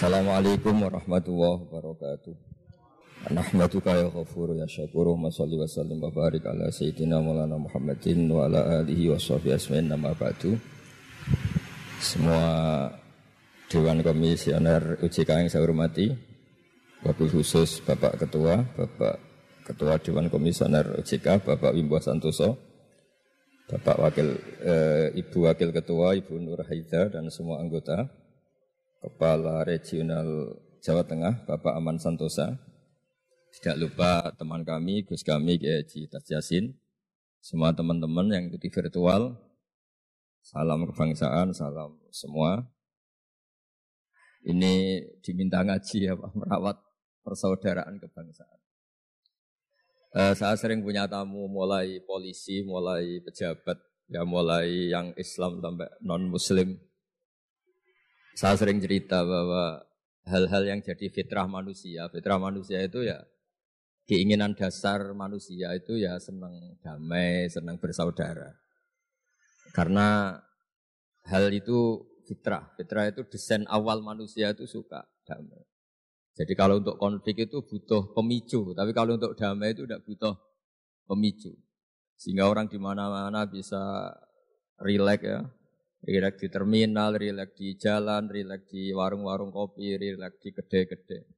Assalamualaikum warahmatullahi wabarakatuh. Nahmaduka ya ghafuru ya syakuru wa salli wa sallim wa barik ala sayyidina maulana Muhammadin wa ala alihi wa sahbihi nama ba'du. Semua Dewan Komisioner OJK yang saya hormati, Wabil khusus Bapak Ketua, Bapak Ketua Dewan Komisioner OJK, Bapak Wimbo Santoso, Bapak Wakil eh, Ibu Wakil Ketua, Ibu Nur Haida dan semua anggota, Kepala Regional Jawa Tengah, Bapak Aman Santosa. Tidak lupa teman kami, Gus kami, Kiai Haji. Semua teman-teman yang ikuti virtual. Salam kebangsaan, salam semua. Ini diminta ngaji ya Pak, merawat persaudaraan kebangsaan. Uh, saya sering punya tamu mulai polisi, mulai pejabat, ya mulai yang Islam sampai non Muslim saya sering cerita bahwa hal-hal yang jadi fitrah manusia, fitrah manusia itu ya keinginan dasar manusia itu ya senang damai, senang bersaudara. Karena hal itu fitrah. Fitrah itu desain awal manusia itu suka damai. Jadi kalau untuk konflik itu butuh pemicu, tapi kalau untuk damai itu tidak butuh pemicu. Sehingga orang di mana-mana bisa rileks ya, Rilek di terminal, rilek di jalan, rilek di warung-warung kopi, rilek di gede-gede.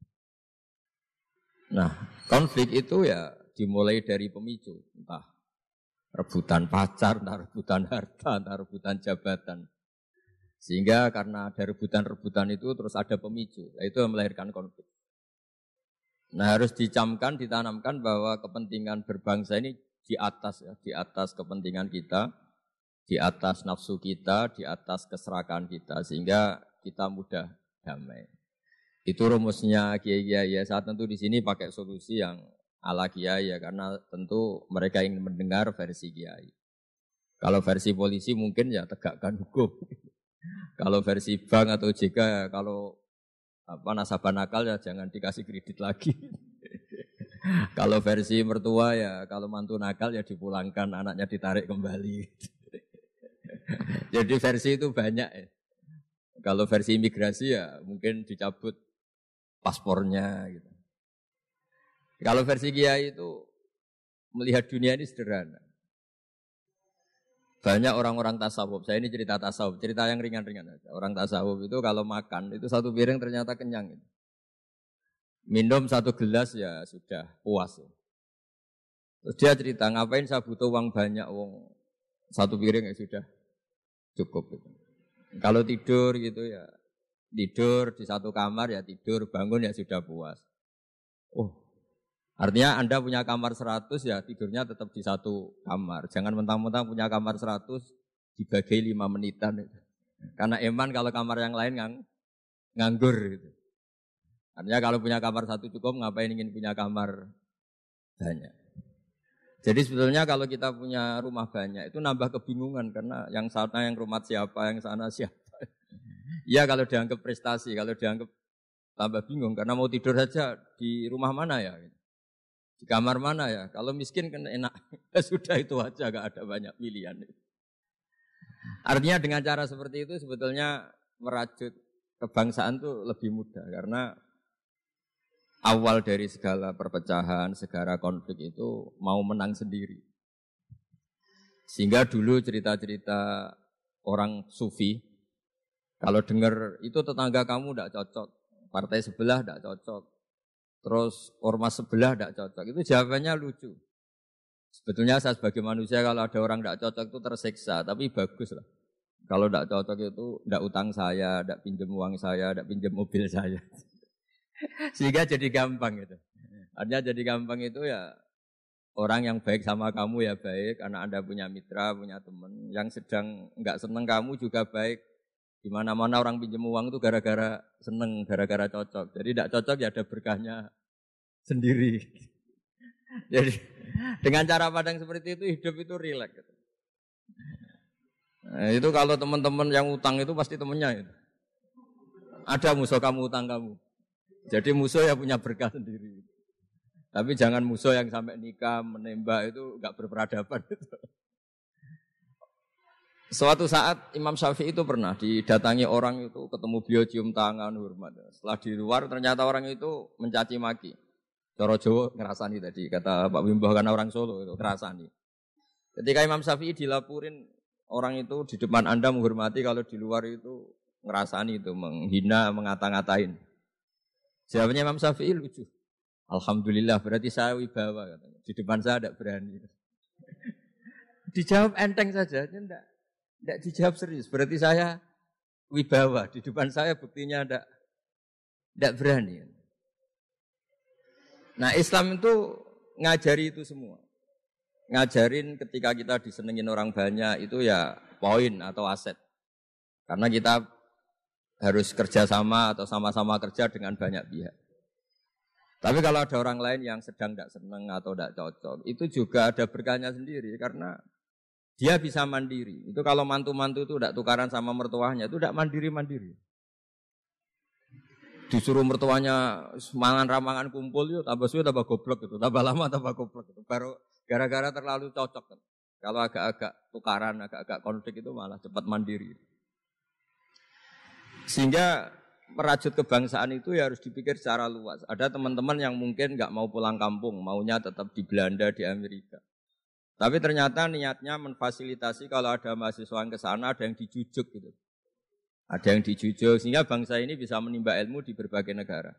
Nah, konflik itu ya dimulai dari pemicu, entah rebutan pacar, entah rebutan harta, entah rebutan jabatan. Sehingga karena ada rebutan-rebutan itu terus ada pemicu, nah, itu yang melahirkan konflik. Nah harus dicamkan, ditanamkan bahwa kepentingan berbangsa ini di atas ya, di atas kepentingan kita, di atas nafsu kita, di atas keserakan kita, sehingga kita mudah damai. Itu rumusnya kiai kiai ya. Saat tentu di sini pakai solusi yang ala kiai ya, karena tentu mereka ingin mendengar versi kiai. Kalau versi polisi mungkin ya tegakkan hukum. kalau versi bank atau JK ya kalau apa nasabah nakal ya jangan dikasih kredit lagi. kalau versi mertua ya kalau mantu nakal ya dipulangkan anaknya ditarik kembali. Jadi versi itu banyak ya. Kalau versi imigrasi ya mungkin dicabut paspornya gitu. Kalau versi kiai itu melihat dunia ini sederhana. Banyak orang-orang tasawuf, saya ini cerita tasawuf, cerita yang ringan-ringan aja. Orang tasawuf itu kalau makan, itu satu piring ternyata kenyang. Gitu. Minum satu gelas ya sudah puas. Ya. Terus dia cerita, ngapain saya butuh uang banyak, uang satu piring ya sudah cukup. Gitu. Kalau tidur gitu ya tidur di satu kamar ya tidur, bangun ya sudah puas. Oh, artinya Anda punya kamar 100 ya tidurnya tetap di satu kamar. Jangan mentang-mentang punya kamar 100 dibagi lima menitan itu. Karena eman kalau kamar yang lain ngang, nganggur gitu. Artinya kalau punya kamar satu cukup, ngapain ingin punya kamar banyak. Jadi sebetulnya kalau kita punya rumah banyak itu nambah kebingungan karena yang sana yang rumah siapa, yang sana siapa. Iya kalau dianggap prestasi, kalau dianggap tambah bingung karena mau tidur saja di rumah mana ya? Di kamar mana ya? Kalau miskin kan enak. Sudah itu aja, gak ada banyak pilihan. Artinya dengan cara seperti itu sebetulnya merajut kebangsaan itu lebih mudah karena awal dari segala perpecahan, segala konflik itu mau menang sendiri. Sehingga dulu cerita-cerita orang sufi, kalau dengar itu tetangga kamu tidak cocok, partai sebelah tidak cocok, terus ormas sebelah tidak cocok, itu jawabannya lucu. Sebetulnya saya sebagai manusia kalau ada orang tidak cocok itu tersiksa, tapi bagus lah. Kalau tidak cocok itu tidak utang saya, tidak pinjam uang saya, tidak pinjam mobil saya. Sehingga jadi gampang gitu. Artinya jadi gampang itu ya orang yang baik sama kamu ya baik karena Anda punya mitra, punya teman. Yang sedang nggak seneng kamu juga baik. Di mana-mana orang pinjam uang itu gara-gara seneng, gara-gara cocok. Jadi tidak cocok ya ada berkahnya sendiri. Jadi dengan cara padang seperti itu hidup itu rileks. Gitu. Nah, itu kalau teman-teman yang utang itu pasti temennya itu. Ada musuh kamu utang kamu. Jadi musuh yang punya berkah sendiri. Tapi jangan musuh yang sampai nikah menembak itu nggak berperadaban itu. Suatu saat Imam Syafi'i itu pernah didatangi orang itu ketemu beliau cium tangan hormat. Setelah di luar ternyata orang itu mencaci maki. Coro Jawa ngerasani tadi kata Pak Wimbo karena orang Solo itu ngerasani. Ketika Imam Syafi'i dilaporin orang itu di depan Anda menghormati kalau di luar itu ngerasani itu menghina mengata-ngatain. Jawabnya Imam Syafi'i lucu. Alhamdulillah berarti saya wibawa katanya. Di depan saya tidak berani. Dijawab enteng saja, enggak. Tidak dijawab serius. Berarti saya wibawa. Di depan saya buktinya tidak tidak berani. Nah Islam itu ngajari itu semua. Ngajarin ketika kita disenengin orang banyak itu ya poin atau aset. Karena kita harus kerjasama atau sama-sama kerja dengan banyak pihak. Tapi kalau ada orang lain yang sedang tidak senang atau tidak cocok, itu juga ada berkahnya sendiri karena dia bisa mandiri. Itu kalau mantu-mantu itu tidak tukaran sama mertuanya, itu tidak mandiri-mandiri. Disuruh mertuanya semangan ramangan kumpul yuk, tambah suwe tambah goblok itu, tambah lama tambah goblok itu. Baru gara-gara terlalu cocok. Kalau agak-agak tukaran, agak-agak konflik itu malah cepat mandiri. Sehingga merajut kebangsaan itu ya harus dipikir secara luas. Ada teman-teman yang mungkin nggak mau pulang kampung, maunya tetap di Belanda, di Amerika. Tapi ternyata niatnya memfasilitasi kalau ada mahasiswa yang ke sana ada yang dijujuk gitu. Ada yang dijujuk sehingga bangsa ini bisa menimba ilmu di berbagai negara.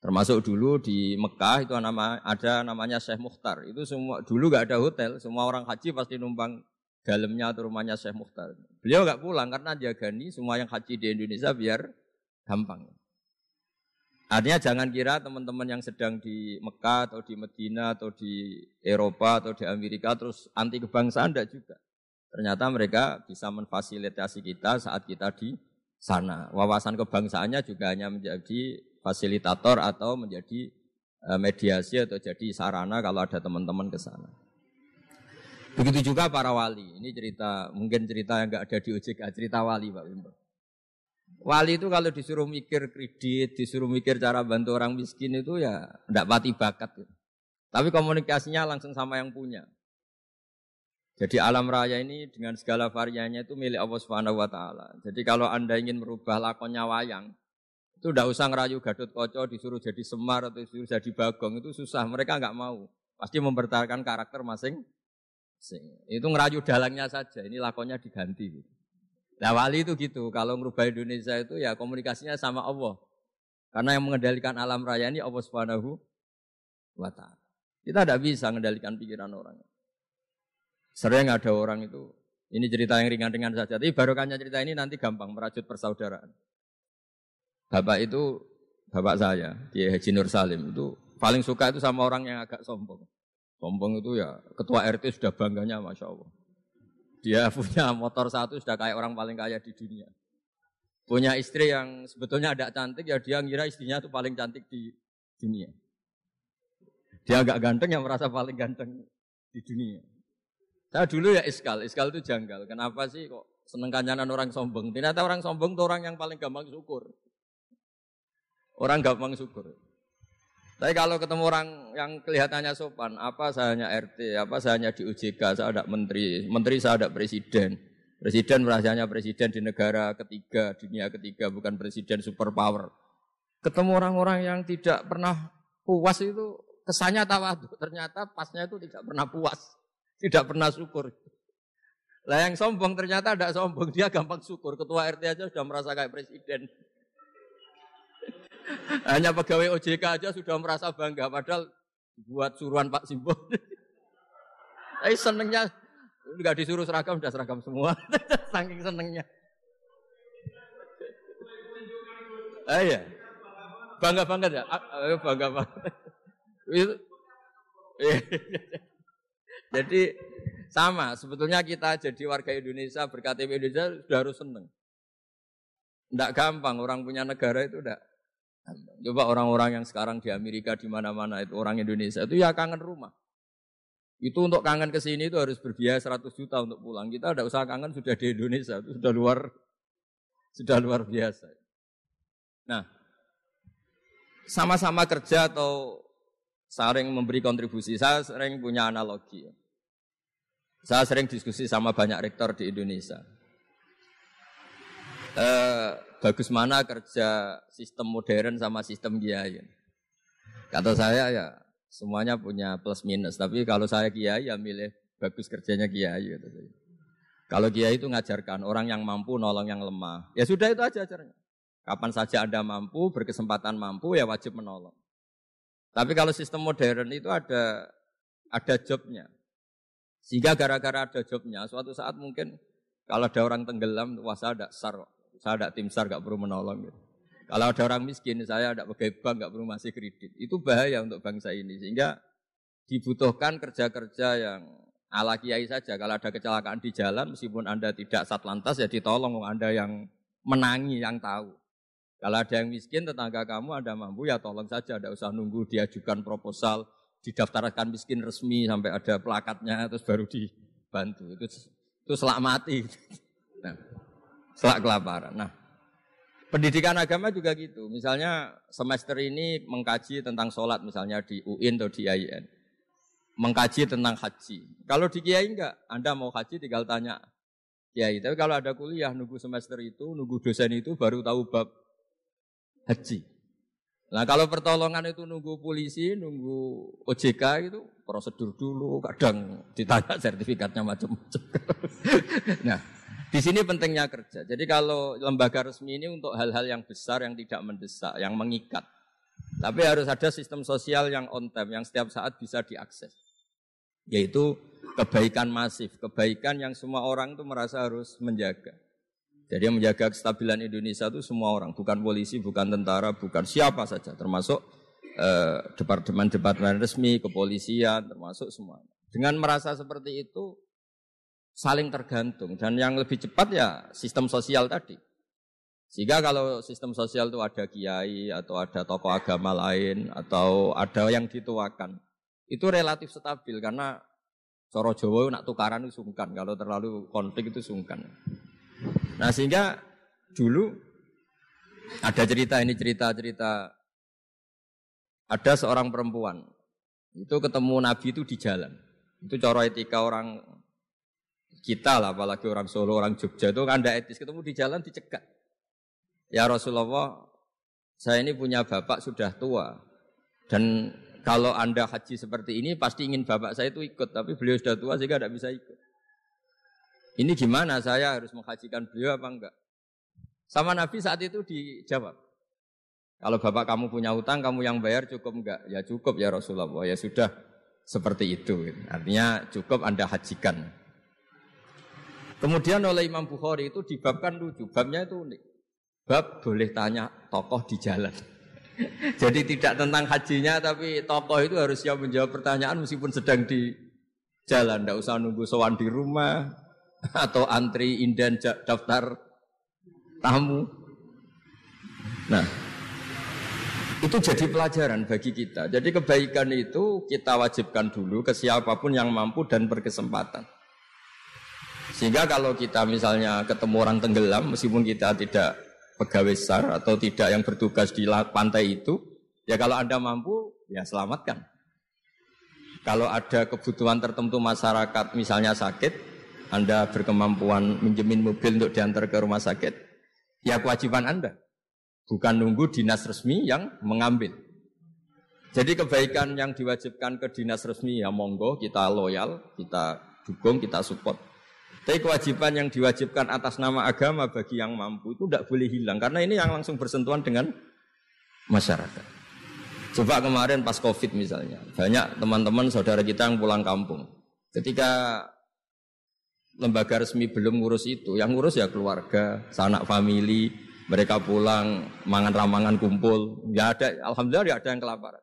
Termasuk dulu di Mekah itu ada namanya Syekh Mukhtar. Itu semua dulu gak ada hotel, semua orang haji pasti numpang dalamnya atau rumahnya Syekh Mukhtar. Beliau gak pulang karena jagani semua yang haji di Indonesia biar gampang. Artinya jangan kira teman-teman yang sedang di Mekah atau di Medina atau di Eropa atau di Amerika terus anti kebangsaan tidak juga. Ternyata mereka bisa memfasilitasi kita saat kita di sana. Wawasan kebangsaannya juga hanya menjadi fasilitator atau menjadi eh, mediasi atau jadi sarana kalau ada teman-teman ke sana. Begitu juga para wali. Ini cerita, mungkin cerita yang nggak ada di OJK, cerita wali Pak Wimbo. Wali itu kalau disuruh mikir kredit, disuruh mikir cara bantu orang miskin itu ya tidak pati bakat. Tapi komunikasinya langsung sama yang punya. Jadi alam raya ini dengan segala variannya itu milik Allah Subhanahu wa taala. Jadi kalau Anda ingin merubah lakonnya wayang, itu tidak usah ngerayu Gadot Koco disuruh jadi Semar atau disuruh jadi Bagong itu susah. Mereka nggak mau. Pasti mempertahankan karakter masing. Itu ngerayu dalangnya saja. Ini lakonnya diganti. Gitu. Nah wali itu gitu, kalau merubah Indonesia itu ya komunikasinya sama Allah. Karena yang mengendalikan alam raya ini Allah Subhanahu wa taala. Kita tidak bisa mengendalikan pikiran orang. Sering ada orang itu, ini cerita yang ringan-ringan saja, tapi barokahnya cerita ini nanti gampang merajut persaudaraan. Bapak itu, bapak saya, di Haji Nur Salim, itu paling suka itu sama orang yang agak sombong. Sombong itu ya, ketua RT sudah bangganya Masya Allah. Dia punya motor satu sudah kayak orang paling kaya di dunia. Punya istri yang sebetulnya ada cantik, ya dia ngira istrinya itu paling cantik di dunia. Dia agak ganteng yang merasa paling ganteng di dunia. Saya dulu ya iskal, iskal itu janggal. Kenapa sih kok seneng kanyanan orang sombong? Ternyata orang sombong itu orang yang paling gampang syukur. Orang gampang syukur. Tapi kalau ketemu orang yang kelihatannya sopan, apa saya hanya RT, apa saya hanya di OJK, saya ada menteri, menteri saya ada presiden. Presiden merasanya presiden di negara ketiga, dunia ketiga, bukan presiden superpower. Ketemu orang-orang yang tidak pernah puas itu kesannya tawadu, ternyata pasnya itu tidak pernah puas, tidak pernah syukur. Lah yang sombong ternyata tidak sombong, dia gampang syukur. Ketua RT aja sudah merasa kayak presiden. Hanya pegawai OJK aja sudah merasa bangga, padahal buat suruhan Pak Simbo. Tapi senengnya nggak disuruh seragam, sudah seragam semua. Saking senengnya. Ah, iya. Bangga banget ya? Ah, bangga banget. jadi sama, sebetulnya kita jadi warga Indonesia, berKTP Indonesia sudah harus seneng. Tidak gampang, orang punya negara itu tidak Coba orang-orang yang sekarang di Amerika di mana-mana itu orang Indonesia itu ya kangen rumah. Itu untuk kangen ke sini itu harus berbiaya 100 juta untuk pulang. Kita tidak usah kangen sudah di Indonesia itu sudah luar sudah luar biasa. Nah, sama-sama kerja atau saling memberi kontribusi. Saya sering punya analogi. Saya sering diskusi sama banyak rektor di Indonesia. Eh, bagus mana kerja sistem modern sama sistem kiai? Kata saya ya semuanya punya plus minus. Tapi kalau saya kiai ya milih bagus kerjanya kiai. Gitu. Kalau kiai itu ngajarkan orang yang mampu nolong yang lemah. Ya sudah itu aja ajarnya. Kapan saja Anda mampu, berkesempatan mampu ya wajib menolong. Tapi kalau sistem modern itu ada ada jobnya. Sehingga gara-gara ada jobnya, suatu saat mungkin kalau ada orang tenggelam, wah saya ada sar, saya ada tim sar gak perlu menolong. Gitu. Kalau ada orang miskin, saya ada pegawai bank gak perlu masih kredit. Itu bahaya untuk bangsa ini. Sehingga dibutuhkan kerja-kerja yang ala kiai saja. Kalau ada kecelakaan di jalan, meskipun Anda tidak satlantas, ya ditolong Anda yang menangi, yang tahu. Kalau ada yang miskin, tetangga kamu Anda mampu, ya tolong saja. Tidak usah nunggu diajukan proposal, didaftarkan miskin resmi sampai ada plakatnya, terus baru dibantu. Itu itu. Nah, selak kelaparan. Nah, pendidikan agama juga gitu. Misalnya semester ini mengkaji tentang sholat, misalnya di UIN atau di IAIN. Mengkaji tentang haji. Kalau di Kiai enggak, Anda mau haji tinggal tanya Kiai. Tapi kalau ada kuliah, nunggu semester itu, nunggu dosen itu baru tahu bab haji. Nah kalau pertolongan itu nunggu polisi, nunggu OJK itu prosedur dulu, kadang ditanya sertifikatnya macam-macam. nah di sini pentingnya kerja. Jadi kalau lembaga resmi ini untuk hal-hal yang besar, yang tidak mendesak, yang mengikat. Tapi harus ada sistem sosial yang on time, yang setiap saat bisa diakses. Yaitu kebaikan masif, kebaikan yang semua orang itu merasa harus menjaga. Jadi yang menjaga kestabilan Indonesia itu semua orang, bukan polisi, bukan tentara, bukan siapa saja, termasuk eh, departemen-departemen resmi, kepolisian, termasuk semua. Dengan merasa seperti itu, saling tergantung. Dan yang lebih cepat ya sistem sosial tadi. Sehingga kalau sistem sosial itu ada kiai, atau ada tokoh agama lain, atau ada yang dituakan, itu relatif stabil karena Coro Jawa nak tukaran itu sungkan, kalau terlalu konflik itu sungkan. Nah sehingga dulu ada cerita ini cerita-cerita ada seorang perempuan itu ketemu Nabi itu di jalan. Itu cara etika orang kita lah, apalagi orang Solo, orang Jogja itu kan ada etis ketemu di jalan dicegat. Ya Rasulullah, saya ini punya bapak sudah tua dan kalau anda haji seperti ini pasti ingin bapak saya itu ikut, tapi beliau sudah tua sehingga tidak bisa ikut. Ini gimana saya harus menghajikan beliau apa enggak? Sama Nabi saat itu dijawab. Kalau bapak kamu punya hutang, kamu yang bayar cukup enggak? Ya cukup ya Rasulullah. Ya sudah seperti itu. Artinya cukup Anda hajikan. Kemudian oleh Imam Bukhari itu dibabkan lucu. Babnya itu unik. Bab boleh tanya tokoh di jalan. Jadi tidak tentang hajinya, tapi tokoh itu harus siap menjawab pertanyaan meskipun sedang di jalan. Tidak usah nunggu sowan di rumah, atau antri inden daftar tamu. Nah, itu jadi pelajaran bagi kita. Jadi kebaikan itu kita wajibkan dulu ke siapa pun yang mampu dan berkesempatan. Sehingga kalau kita misalnya ketemu orang tenggelam, meskipun kita tidak pegawai SAR atau tidak yang bertugas di pantai itu, ya kalau Anda mampu, ya selamatkan. Kalau ada kebutuhan tertentu masyarakat, misalnya sakit, anda berkemampuan menjamin mobil untuk diantar ke rumah sakit, ya kewajiban Anda. Bukan nunggu dinas resmi yang mengambil. Jadi kebaikan yang diwajibkan ke dinas resmi ya monggo kita loyal, kita dukung, kita support. Tapi kewajiban yang diwajibkan atas nama agama bagi yang mampu itu tidak boleh hilang karena ini yang langsung bersentuhan dengan masyarakat. Coba kemarin pas Covid misalnya, banyak teman-teman saudara kita yang pulang kampung. Ketika lembaga resmi belum ngurus itu. Yang ngurus ya keluarga, sanak famili, mereka pulang, mangan ramangan kumpul. Ya ada, alhamdulillah ya ada yang kelaparan.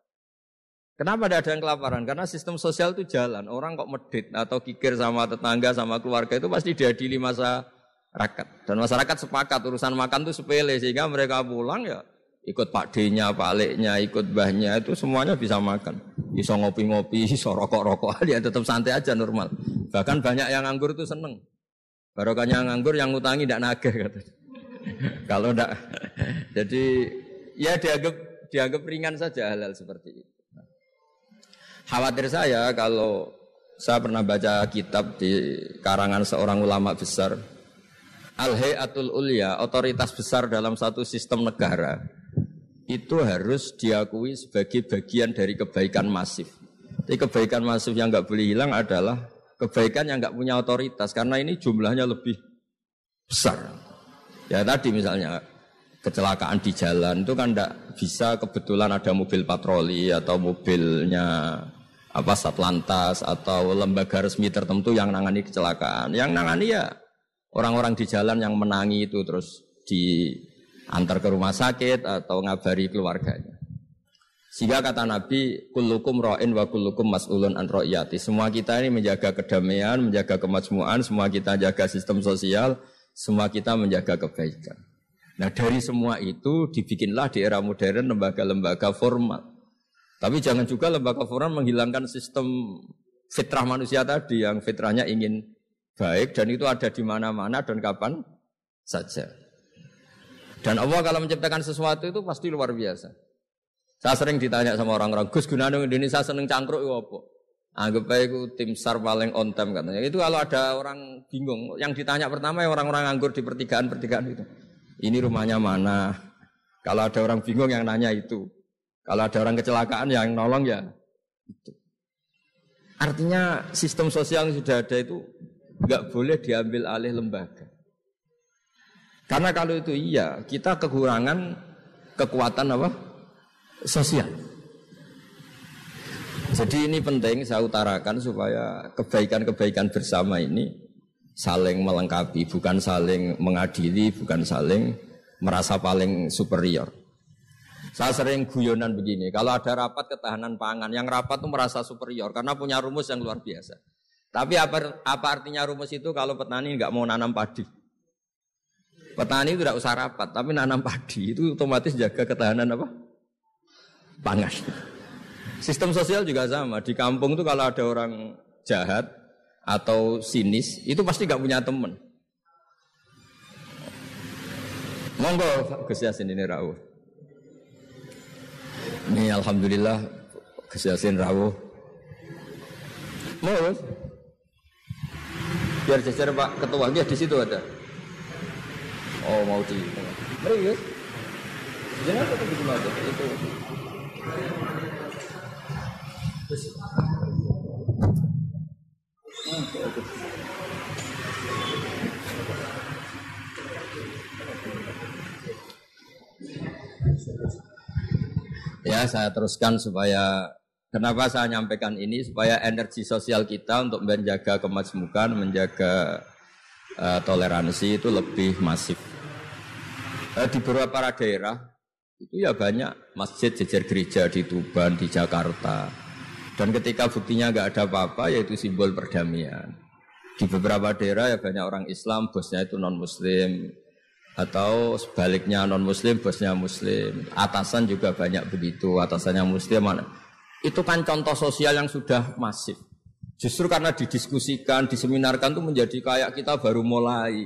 Kenapa tidak ada yang kelaparan? Karena sistem sosial itu jalan. Orang kok medit atau kikir sama tetangga, sama keluarga itu pasti diadili masyarakat. Dan masyarakat sepakat urusan makan itu sepele sehingga mereka pulang ya ikut pak D-nya, pak Leknya, ikut bahnya itu semuanya bisa makan. Bisa ngopi-ngopi, bisa rokok-rokok, dia tetap santai aja normal. Bahkan banyak yang nganggur itu seneng. Barokahnya nganggur yang ngutangi tidak nagih kata. Kalau tidak, jadi ya dianggap dianggap ringan saja hal-hal seperti itu. Khawatir saya kalau saya pernah baca kitab di karangan seorang ulama besar Al-Hayatul Ulya, otoritas besar dalam satu sistem negara itu harus diakui sebagai bagian dari kebaikan masif. Jadi kebaikan masif yang nggak boleh hilang adalah kebaikan yang nggak punya otoritas karena ini jumlahnya lebih besar. Ya tadi misalnya kecelakaan di jalan itu kan tidak bisa kebetulan ada mobil patroli atau mobilnya apa satlantas atau lembaga resmi tertentu yang nangani kecelakaan. Yang nangani ya orang-orang di jalan yang menangi itu terus diantar ke rumah sakit atau ngabari keluarganya. Sehingga kata Nabi, kullukum ra'in wa kullukum mas'ulun an ra'iyati. Semua kita ini menjaga kedamaian, menjaga kemajmuan, semua kita jaga sistem sosial, semua kita menjaga kebaikan. Nah dari semua itu dibikinlah di era modern lembaga-lembaga formal. Tapi jangan juga lembaga formal menghilangkan sistem fitrah manusia tadi yang fitrahnya ingin baik dan itu ada di mana-mana dan kapan saja. Dan Allah kalau menciptakan sesuatu itu pasti luar biasa. Saya sering ditanya sama orang-orang, Gus Gunanung Indonesia seneng cangkruk itu apa? Anggap aja itu tim SAR paling on time katanya. Itu kalau ada orang bingung, yang ditanya pertama ya orang-orang nganggur di pertigaan-pertigaan itu. Ini rumahnya mana? Kalau ada orang bingung yang nanya itu. Kalau ada orang kecelakaan yang nolong ya itu. Artinya sistem sosial yang sudah ada itu nggak boleh diambil alih lembaga. Karena kalau itu iya, kita kekurangan kekuatan apa? Sosial. Jadi ini penting saya utarakan supaya kebaikan-kebaikan bersama ini saling melengkapi, bukan saling mengadili, bukan saling merasa paling superior. Saya sering guyonan begini, kalau ada rapat ketahanan pangan, yang rapat itu merasa superior karena punya rumus yang luar biasa. Tapi apa, apa artinya rumus itu kalau petani nggak mau nanam padi? Petani itu tidak usah rapat, tapi nanam padi itu otomatis jaga ketahanan apa? Pangan. Sistem sosial juga sama. Di kampung itu kalau ada orang jahat atau sinis, itu pasti nggak punya teman. Monggo Gus Yasin ini rawuh. Ini alhamdulillah Gus Yasin rawuh. Mau Biar jajar Pak Ketua, dia di situ ada. Oh mau di. Mari guys. Jangan tetap di aja itu. Ya, saya teruskan supaya Kenapa saya nyampaikan ini supaya energi sosial kita untuk menjaga kemajmukan, menjaga uh, toleransi itu lebih masif. Uh, di beberapa daerah itu ya banyak masjid jejer gereja di Tuban, di Jakarta. Dan ketika buktinya nggak ada apa-apa yaitu simbol perdamaian. Di beberapa daerah ya banyak orang Islam, bosnya itu non Muslim, atau sebaliknya non Muslim, bosnya Muslim. Atasan juga banyak begitu, atasannya Muslim mana itu kan contoh sosial yang sudah masif. Justru karena didiskusikan, diseminarkan itu menjadi kayak kita baru mulai.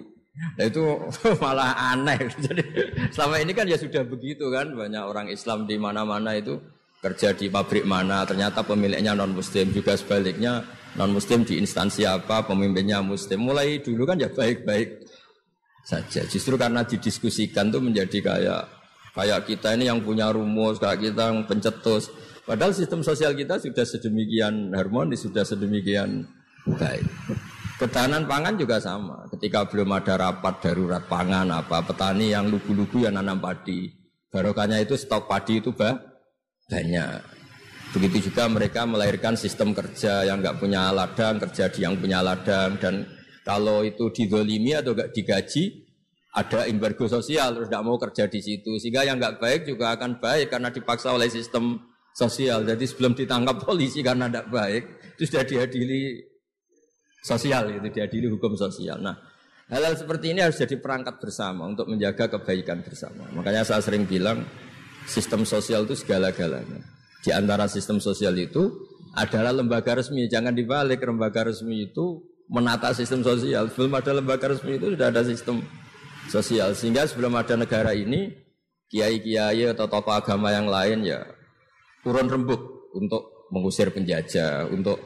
Nah itu malah aneh. Jadi selama ini kan ya sudah begitu kan banyak orang Islam di mana-mana itu kerja di pabrik mana ternyata pemiliknya non Muslim juga sebaliknya non Muslim di instansi apa pemimpinnya Muslim. Mulai dulu kan ya baik-baik saja. Justru karena didiskusikan tuh menjadi kayak kayak kita ini yang punya rumus, kayak kita yang pencetus. Padahal sistem sosial kita sudah sedemikian harmonis, sudah sedemikian baik. Ketahanan pangan juga sama. Ketika belum ada rapat darurat pangan apa petani yang lugu-lugu yang nanam padi. Barokahnya itu stok padi itu bah, banyak. Begitu juga mereka melahirkan sistem kerja yang nggak punya ladang, kerja di yang punya ladang dan kalau itu didolimi atau nggak digaji, ada embargo sosial terus nggak mau kerja di situ sehingga yang nggak baik juga akan baik karena dipaksa oleh sistem sosial. Jadi sebelum ditangkap polisi karena tidak baik, itu sudah diadili sosial, itu diadili hukum sosial. Nah, hal-hal seperti ini harus jadi perangkat bersama untuk menjaga kebaikan bersama. Makanya saya sering bilang sistem sosial itu segala-galanya. Di antara sistem sosial itu adalah lembaga resmi. Jangan dibalik lembaga resmi itu menata sistem sosial. Sebelum ada lembaga resmi itu sudah ada sistem sosial. Sehingga sebelum ada negara ini, kiai-kiai atau tokoh agama yang lain ya turun rembuk untuk mengusir penjajah, untuk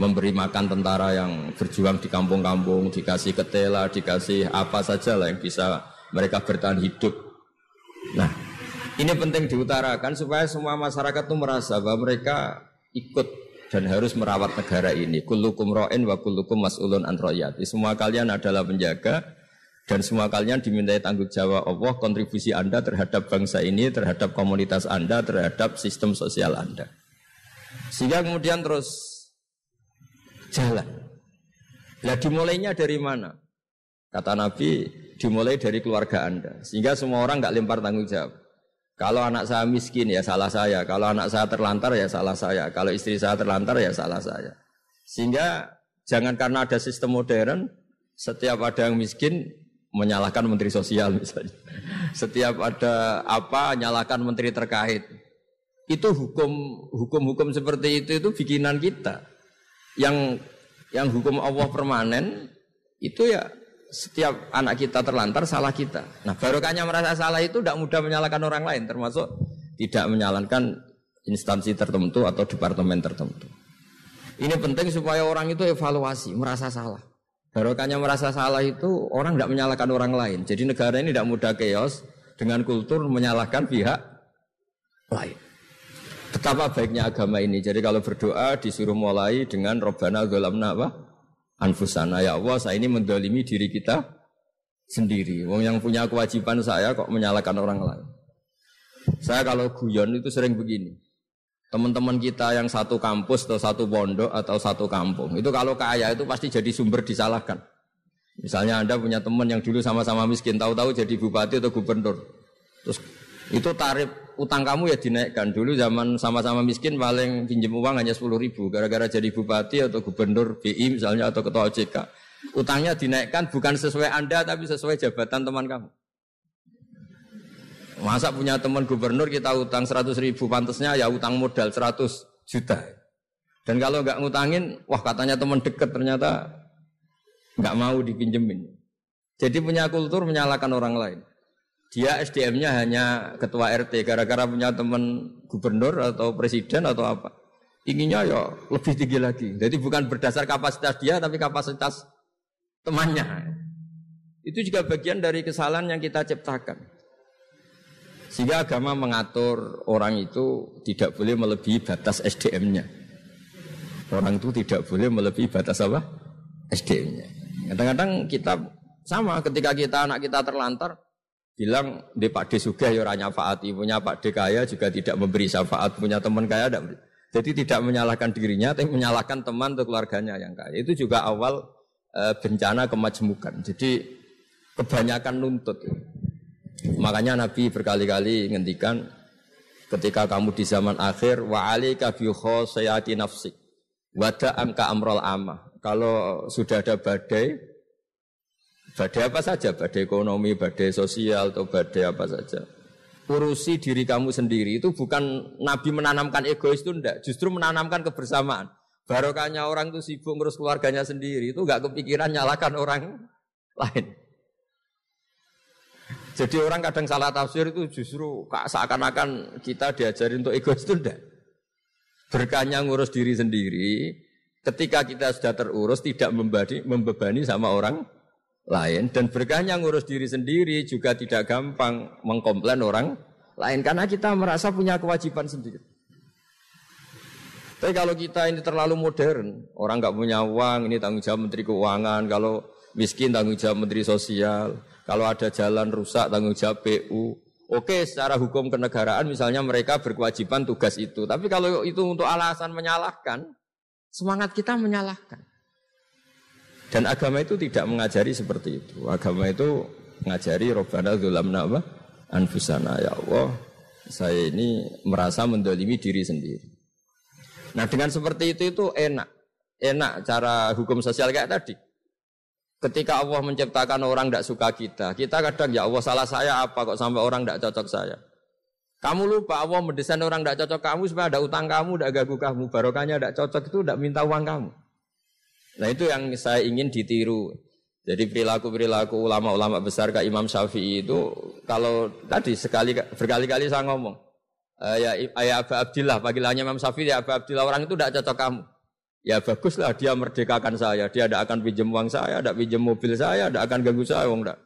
memberi makan tentara yang berjuang di kampung-kampung, dikasih ketela, dikasih apa saja lah yang bisa mereka bertahan hidup. Nah, ini penting diutarakan supaya semua masyarakat itu merasa bahwa mereka ikut dan harus merawat negara ini. Kullukum ro'in wa kullukum mas'ulun an Semua kalian adalah penjaga dan semua kalian dimintai tanggung jawab Allah kontribusi Anda terhadap bangsa ini, terhadap komunitas Anda, terhadap sistem sosial Anda. Sehingga kemudian terus jalan. Lah dimulainya dari mana? Kata Nabi, dimulai dari keluarga Anda. Sehingga semua orang nggak lempar tanggung jawab. Kalau anak saya miskin ya salah saya. Kalau anak saya terlantar ya salah saya. Kalau istri saya terlantar ya salah saya. Sehingga jangan karena ada sistem modern, setiap ada yang miskin menyalahkan menteri sosial misalnya. Setiap ada apa nyalahkan menteri terkait. Itu hukum hukum-hukum seperti itu itu bikinan kita. Yang yang hukum Allah permanen itu ya setiap anak kita terlantar salah kita. Nah barokahnya merasa salah itu tidak mudah menyalahkan orang lain, termasuk tidak menyalahkan instansi tertentu atau departemen tertentu. Ini penting supaya orang itu evaluasi, merasa salah. Barokahnya merasa salah itu orang tidak menyalahkan orang lain. Jadi negara ini tidak mudah chaos dengan kultur menyalahkan pihak lain. Betapa baiknya agama ini. Jadi kalau berdoa disuruh mulai dengan Robbana Golamna apa? Anfusana ya Allah saya ini mendolimi diri kita sendiri. Wong yang punya kewajiban saya kok menyalahkan orang lain. Saya kalau guyon itu sering begini. Teman-teman kita yang satu kampus atau satu pondok atau satu kampung itu kalau kaya itu pasti jadi sumber disalahkan. Misalnya Anda punya teman yang dulu sama-sama miskin, tahu-tahu jadi bupati atau gubernur. Terus itu tarif utang kamu ya dinaikkan. Dulu zaman sama-sama miskin paling pinjam uang hanya 10 ribu. Gara-gara jadi bupati atau gubernur BI misalnya atau ketua OJK. Utangnya dinaikkan bukan sesuai Anda tapi sesuai jabatan teman kamu. Masa punya teman gubernur kita utang 100 ribu pantasnya ya utang modal 100 juta. Dan kalau nggak ngutangin, wah katanya teman dekat ternyata nggak mau dipinjemin. Jadi punya kultur menyalahkan orang lain. Dia SDM-nya hanya ketua RT gara-gara punya teman gubernur atau presiden atau apa. Inginnya ya lebih tinggi lagi. Jadi bukan berdasar kapasitas dia tapi kapasitas temannya. Itu juga bagian dari kesalahan yang kita ciptakan. Sehingga agama mengatur orang itu tidak boleh melebihi batas SDM-nya. Orang itu tidak boleh melebihi batas apa? SDM-nya. Kadang-kadang kita sama ketika kita anak kita terlantar, bilang di Pak D Sugih ya ranya faati punya Pak D kaya juga tidak memberi syafaat. Punya teman kaya tidak jadi tidak menyalahkan dirinya tapi menyalahkan teman atau keluarganya yang kaya. Itu juga awal e, bencana kemajmukan jadi kebanyakan nuntut. Makanya Nabi berkali-kali ngendikan ketika kamu di zaman akhir wa alika bi khosayati nafsik wada angka amrol amah. Kalau sudah ada badai Badai apa saja, badai ekonomi, badai sosial, atau badai apa saja. Urusi diri kamu sendiri itu bukan Nabi menanamkan egois itu enggak, justru menanamkan kebersamaan. Barokahnya orang itu sibuk ngurus keluarganya sendiri itu enggak kepikiran nyalakan orang lain. Jadi orang kadang salah tafsir itu justru seakan-akan kita diajari untuk egois itu enggak. Berkahnya ngurus diri sendiri, ketika kita sudah terurus tidak membebani, membebani sama orang lain dan berkahnya ngurus diri sendiri juga tidak gampang mengkomplain orang lain karena kita merasa punya kewajiban sendiri. Tapi kalau kita ini terlalu modern, orang nggak punya uang, ini tanggung jawab Menteri Keuangan. Kalau miskin tanggung jawab Menteri Sosial. Kalau ada jalan rusak tanggung jawab PU. Oke, secara hukum kenegaraan misalnya mereka berkewajiban tugas itu. Tapi kalau itu untuk alasan menyalahkan, semangat kita menyalahkan. Dan agama itu tidak mengajari seperti itu. Agama itu mengajari Robbana Zulamna apa? Anfusana ya Allah. Saya ini merasa mendolimi diri sendiri. Nah dengan seperti itu itu enak. Enak cara hukum sosial kayak tadi. Ketika Allah menciptakan orang tidak suka kita, kita kadang ya Allah salah saya apa kok sampai orang tidak cocok saya. Kamu lupa Allah mendesain orang tidak cocok kamu supaya ada utang kamu, tidak gagu kamu. Barokahnya tidak cocok itu tidak minta uang kamu. Nah itu yang saya ingin ditiru. Jadi perilaku-perilaku ulama-ulama besar kayak Imam Syafi'i itu kalau tadi sekali berkali-kali saya ngomong, e, ya, ya Abu Abdillah, panggilannya Imam Syafi'i ya Abu Abdillah orang itu tidak cocok kamu. Ya baguslah dia merdekakan saya. Dia tidak akan pinjam uang saya, tidak pinjam mobil saya, tidak akan ganggu saya. Wong tidak.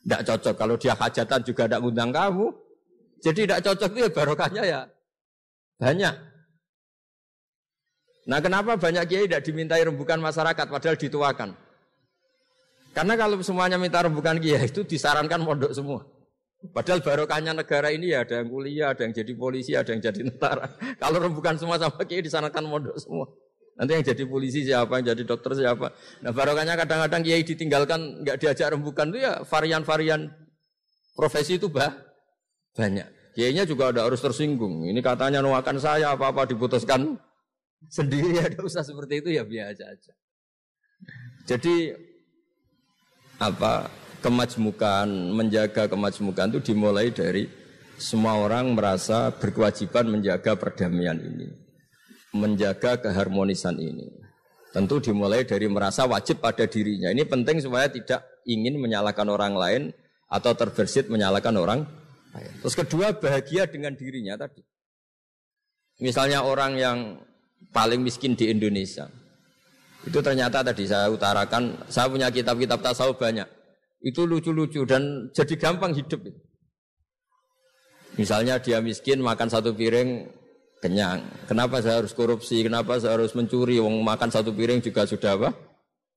Tidak cocok. Kalau dia hajatan juga tidak ngundang kamu. Jadi tidak cocok itu ya barokahnya ya banyak. Nah kenapa banyak kiai tidak dimintai rembukan masyarakat padahal dituakan? Karena kalau semuanya minta rembukan kiai itu disarankan mondok semua. Padahal barokahnya negara ini ya ada yang kuliah, ada yang jadi polisi, ada yang jadi tentara. Kalau rembukan semua sama kiai disarankan mondok semua. Nanti yang jadi polisi siapa, yang jadi dokter siapa. Nah barokahnya kadang-kadang kiai ditinggalkan nggak diajak rembukan itu ya varian-varian profesi itu bah banyak. Kiainya juga ada harus tersinggung. Ini katanya nuakan saya apa-apa diputuskan sendiri ada usah seperti itu ya biasa aja. Jadi apa kemajmukan, menjaga kemajmukan itu dimulai dari semua orang merasa berkewajiban menjaga perdamaian ini menjaga keharmonisan ini. Tentu dimulai dari merasa wajib pada dirinya. Ini penting supaya tidak ingin menyalahkan orang lain atau terbersit menyalahkan orang lain. Terus kedua bahagia dengan dirinya tadi. Misalnya orang yang paling miskin di Indonesia. Itu ternyata tadi saya utarakan, saya punya kitab-kitab tasawuf banyak. Itu lucu-lucu dan jadi gampang hidup. Misalnya dia miskin makan satu piring kenyang. Kenapa saya harus korupsi? Kenapa saya harus mencuri? Wong makan satu piring juga sudah apa?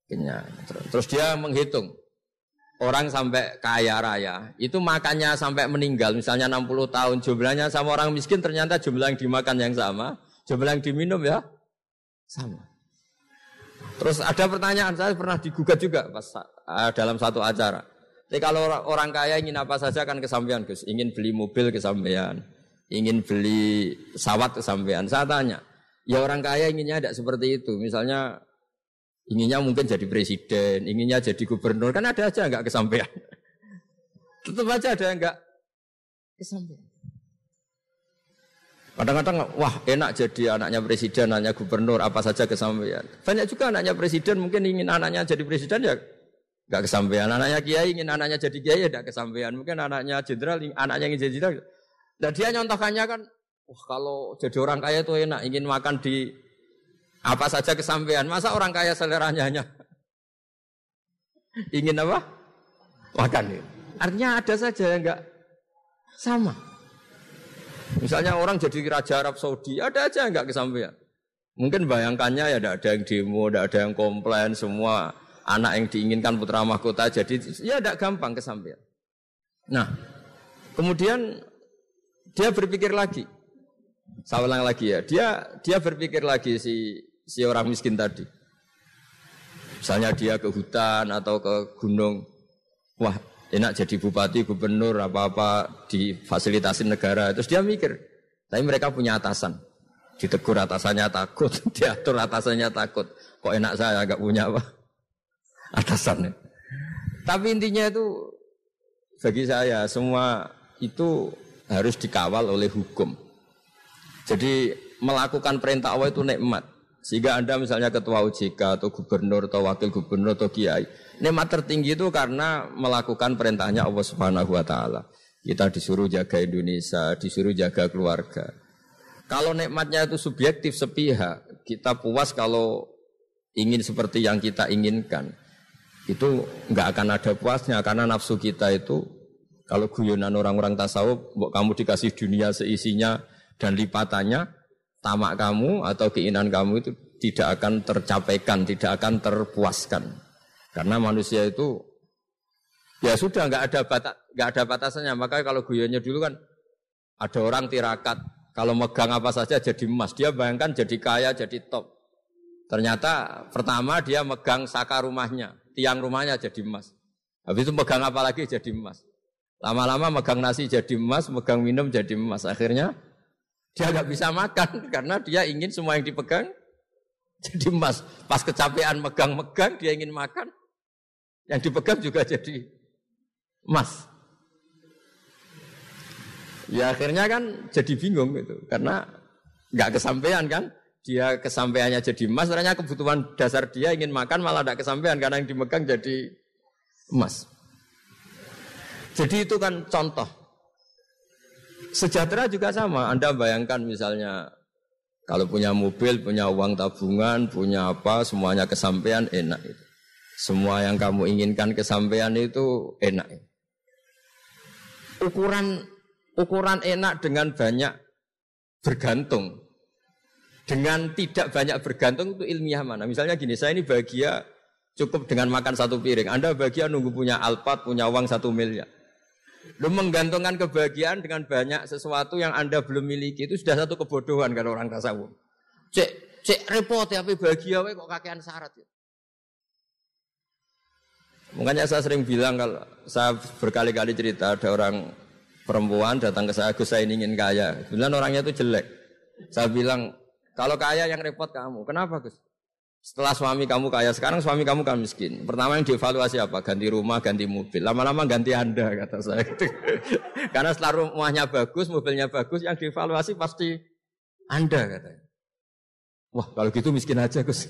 Kenyang. Terus dia menghitung. Orang sampai kaya raya, itu makannya sampai meninggal, misalnya 60 tahun, jumlahnya sama orang miskin ternyata jumlah yang dimakan yang sama, jumlah yang diminum ya sama. Terus ada pertanyaan, saya pernah digugat juga pas uh, dalam satu acara. Jadi kalau orang kaya ingin apa saja kan kesampaian Gus, ingin beli mobil kesampaian, ingin beli pesawat kesampaian. Saya tanya, ya orang kaya inginnya tidak seperti itu. Misalnya inginnya mungkin jadi presiden, inginnya jadi gubernur, kan ada aja nggak kesampaian. Tetap aja ada yang nggak kesampaian. Kadang-kadang, wah enak jadi anaknya presiden, anaknya gubernur, apa saja kesampaian. Banyak juga anaknya presiden mungkin ingin anaknya jadi presiden ya nggak kesampaian. Anaknya kiai ingin anaknya jadi kiai ya nggak kesampaian. Mungkin anaknya jenderal, anaknya ingin jadi jenderal Nah dia nyontohkannya kan, wah kalau jadi orang kaya itu enak, ingin makan di apa saja kesampaian. Masa orang kaya seleranya hanya ingin apa? Makan. Artinya ada saja yang enggak sama. Misalnya orang jadi raja Arab Saudi, ada aja enggak kesampaian. Mungkin bayangkannya ya tidak ada yang demo, tidak ada yang komplain, semua anak yang diinginkan putra mahkota jadi ya tidak gampang kesampaian. Nah, kemudian dia berpikir lagi. Saya ulang lagi ya. Dia dia berpikir lagi si si orang miskin tadi. Misalnya dia ke hutan atau ke gunung. Wah, enak jadi bupati, gubernur, apa-apa difasilitasi negara. Terus dia mikir, tapi mereka punya atasan. Ditegur atasannya takut, diatur atasannya takut. Kok enak saya agak punya apa? Atasan. Tapi intinya itu bagi saya semua itu harus dikawal oleh hukum. Jadi melakukan perintah Allah itu nikmat. Sehingga Anda misalnya ketua OJK atau gubernur atau wakil gubernur atau kiai, nikmat tertinggi itu karena melakukan perintahnya Allah Subhanahu wa taala. Kita disuruh jaga Indonesia, disuruh jaga keluarga. Kalau nikmatnya itu subjektif sepihak, kita puas kalau ingin seperti yang kita inginkan. Itu nggak akan ada puasnya karena nafsu kita itu kalau guyonan orang-orang tasawuf, kamu dikasih dunia seisinya dan lipatannya, tamak kamu atau keinginan kamu itu tidak akan tercapaikan, tidak akan terpuaskan. Karena manusia itu ya sudah nggak ada batas, nggak ada batasannya. Maka kalau guyonnya dulu kan ada orang tirakat, kalau megang apa saja jadi emas. Dia bayangkan jadi kaya, jadi top. Ternyata pertama dia megang saka rumahnya, tiang rumahnya jadi emas. Habis itu megang apa lagi jadi emas. Lama-lama megang nasi jadi emas, megang minum jadi emas. Akhirnya dia nggak bisa makan karena dia ingin semua yang dipegang jadi emas. Pas kecapean megang-megang dia ingin makan, yang dipegang juga jadi emas. Ya akhirnya kan jadi bingung gitu karena nggak kesampaian kan. Dia kesampaiannya jadi emas, ternyata kebutuhan dasar dia ingin makan malah tidak kesampaian karena yang dimegang jadi emas. Jadi itu kan contoh. Sejahtera juga sama. Anda bayangkan misalnya Kalau punya mobil, punya uang tabungan, punya apa, semuanya kesampaian enak itu. Semua yang kamu inginkan kesampaian itu enak. Ukuran ukuran enak dengan banyak bergantung. Dengan tidak banyak bergantung itu ilmiah mana? Misalnya gini, saya ini bahagia cukup dengan makan satu piring. Anda bahagia nunggu punya alpat, punya uang satu miliar. Lu menggantungkan kebahagiaan dengan banyak sesuatu yang Anda belum miliki itu sudah satu kebodohan kalau orang tasawuf. Cek, cek repot ya, tapi bahagia we kok kakean syarat ya. Makanya saya sering bilang kalau saya berkali-kali cerita ada orang perempuan datang ke saya, Gus saya ingin kaya. Bilang orangnya itu jelek. Saya bilang kalau kaya yang repot kamu. Kenapa Gus? Setelah suami kamu kaya, sekarang suami kamu kan miskin. Pertama yang dievaluasi apa? Ganti rumah, ganti mobil. Lama-lama ganti Anda, kata saya. Karena setelah rumahnya bagus, mobilnya bagus, yang dievaluasi pasti Anda, katanya. Wah, kalau gitu miskin aja, Gus.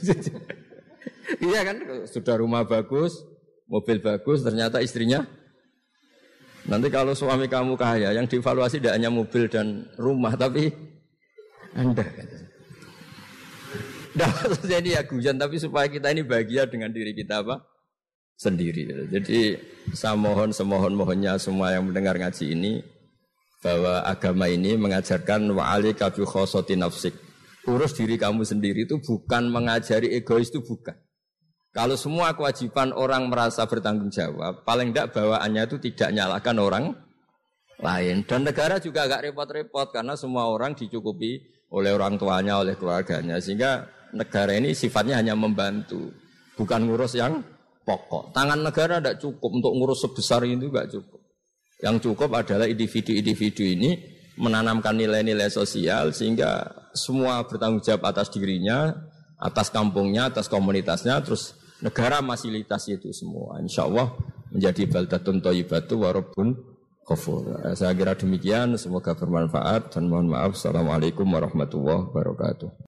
iya kan, sudah rumah bagus, mobil bagus, ternyata istrinya. Nanti kalau suami kamu kaya, yang dievaluasi tidak hanya mobil dan rumah, tapi Anda, katanya. Nah, maksudnya ini ya guyon, tapi supaya kita ini bahagia dengan diri kita apa? Sendiri. Jadi saya mohon semohon mohonnya semua yang mendengar ngaji ini bahwa agama ini mengajarkan wa'ali kafi khosoti nafsik. Urus diri kamu sendiri itu bukan mengajari egois itu bukan. Kalau semua kewajiban orang merasa bertanggung jawab, paling tidak bawaannya itu tidak nyalakan orang lain. Dan negara juga agak repot-repot karena semua orang dicukupi oleh orang tuanya, oleh keluarganya. Sehingga negara ini sifatnya hanya membantu, bukan ngurus yang pokok. Tangan negara tidak cukup untuk ngurus sebesar itu tidak cukup. Yang cukup adalah individu-individu ini menanamkan nilai-nilai sosial sehingga semua bertanggung jawab atas dirinya, atas kampungnya, atas komunitasnya, terus negara fasilitasi itu semua. Insya Allah menjadi baldatun toyibatu warobun kafur. Saya kira demikian, semoga bermanfaat dan mohon maaf. Assalamualaikum warahmatullahi wabarakatuh.